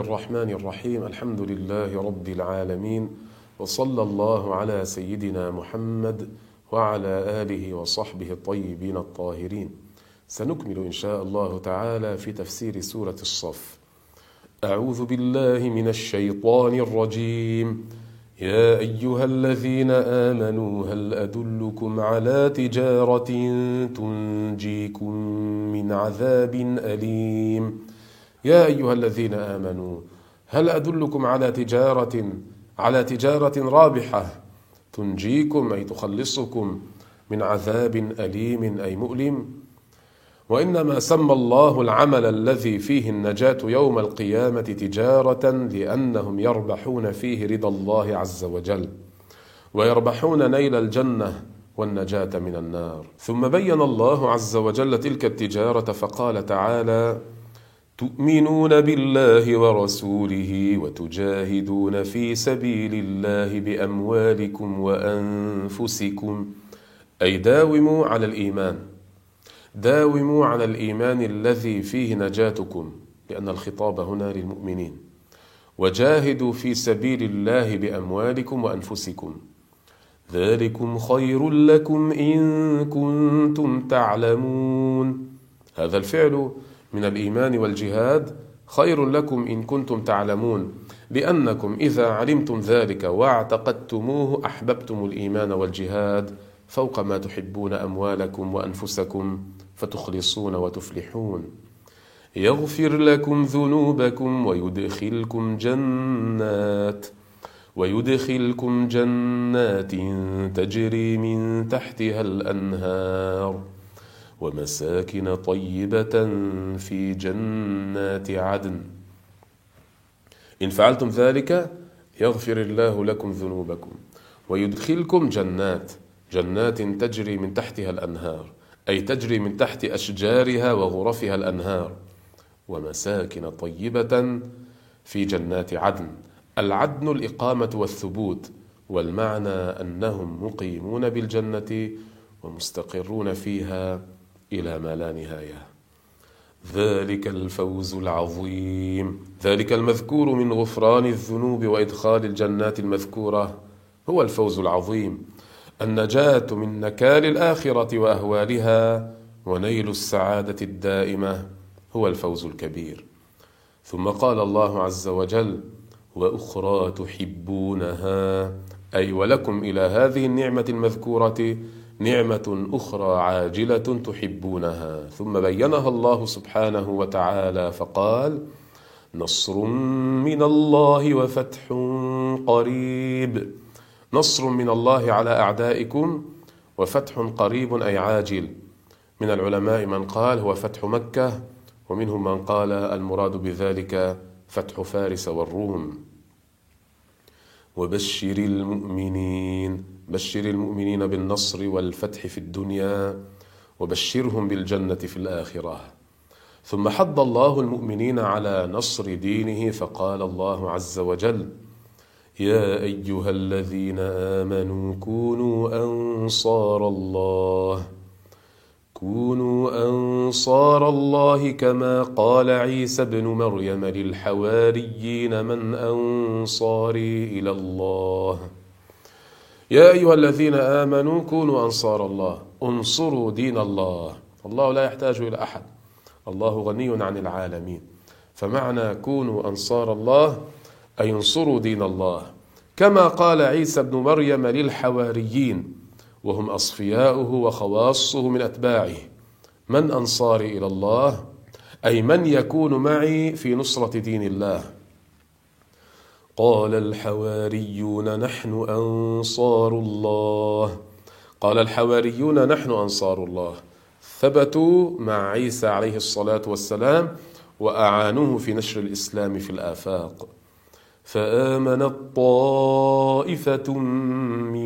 الرحمن الرحيم الحمد لله رب العالمين وصلى الله على سيدنا محمد وعلى آله وصحبه الطيبين الطاهرين سنكمل إن شاء الله تعالى في تفسير سورة الصف أعوذ بالله من الشيطان الرجيم يا أيها الذين آمنوا هل أدلكم على تجارة تنجيكم من عذاب أليم يا أيها الذين آمنوا هل أدلكم على تجارة على تجارة رابحة تنجيكم أي تخلصكم من عذاب أليم أي مؤلم؟ وإنما سمى الله العمل الذي فيه النجاة يوم القيامة تجارة لأنهم يربحون فيه رضا الله عز وجل ويربحون نيل الجنة والنجاة من النار. ثم بين الله عز وجل تلك التجارة فقال تعالى تؤمنون بالله ورسوله وتجاهدون في سبيل الله بأموالكم وأنفسكم. أي داوموا على الإيمان. داوموا على الإيمان الذي فيه نجاتكم لأن الخطاب هنا للمؤمنين. وجاهدوا في سبيل الله بأموالكم وأنفسكم. ذلكم خير لكم إن كنتم تعلمون. هذا الفعل من الإيمان والجهاد خير لكم إن كنتم تعلمون لانكم إذا علمتم ذلك واعتقدتموه أحببتم الإيمان والجهاد فوق ما تحبون أموالكم وأنفسكم فتخلصون وتفلحون. يغفر لكم ذنوبكم ويدخلكم جنات ويدخلكم جنات تجري من تحتها الأنهار. ومساكن طيبة في جنات عدن. إن فعلتم ذلك يغفر الله لكم ذنوبكم ويدخلكم جنات جنات تجري من تحتها الأنهار أي تجري من تحت أشجارها وغرفها الأنهار. ومساكن طيبة في جنات عدن. العدن الإقامة والثبوت. والمعنى أنهم مقيمون بالجنة ومستقرون فيها. إلى ما لا نهاية. ذلك الفوز العظيم. ذلك المذكور من غفران الذنوب وإدخال الجنات المذكورة. هو الفوز العظيم. النجاة من نكال الآخرة وأهوالها ونيل السعادة الدائمة. هو الفوز الكبير. ثم قال الله عز وجل وأخرى تحبونها. أي ولكم إلى هذه النعمة المذكورة نعمة أخرى عاجلة تحبونها. ثم بينها الله سبحانه وتعالى فقال نصر من الله وفتح قريب. نصر من الله على أعدائكم وفتح قريب أي عاجل. من العلماء من قال هو فتح مكة. ومنهم من قال المراد بذلك فتح فارس والروم. وبشر المؤمنين بشر المؤمنين بالنصر والفتح في الدنيا وبشرهم بالجنة في الآخرة. ثم حض الله المؤمنين على نصر دينه فقال الله عز وجل يا أيها الذين آمنوا كونوا أنصار الله. أنصار الله كما قال عيسى ابن مريم للحواريين من أنصاري إلى الله. يا أيها الذين آمنوا كونوا أنصار الله انصروا دين الله. الله لا يحتاج إلى أحد. الله غني عن العالمين. فمعنى كونوا أنصار الله أي انصروا دين الله. كما قال عيسى ابن مريم للحواريين وهم أصفياؤه وخواصه من أتباعه. من أنصاري إلى الله أي من يكون معي في نصرة دين الله. قال الحواريون نحن أنصار الله. قال الحواريون نحن أنصار الله. ثبتوا مع عيسى عليه الصلاة والسلام وأعانوه في نشر الإسلام في الآفاق. فامنت طائفه من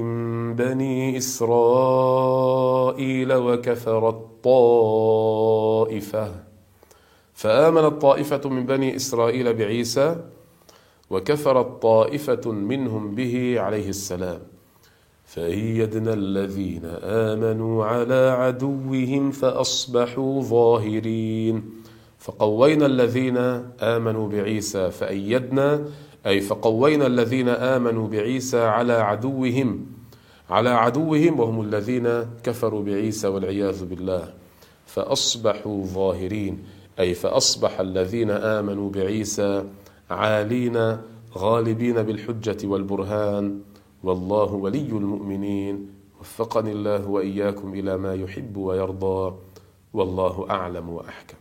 بني إسرائيل وكفرت طائفه فامنت طائفه من بني إسرائيل بعيسى وكفرت طائفه منهم به عليه السلام. فأيدنا الذين آمنوا على عدوهم فأصبحوا ظاهرين. فقوينا الذين آمنوا بعيسى فأيدنا أي فقوينا الذين آمنوا بعيسى على عدوهم على عدوهم وهم الذين كفروا بعيسى والعياذ بالله. فأصبحوا ظاهرين أي فأصبح الذين آمنوا بعيسى عالين غالبين بالحجة والبرهان. والله ولي المؤمنين. وفقني الله وإياكم إلى ما يحب ويرضى. والله أعلم وأحكم.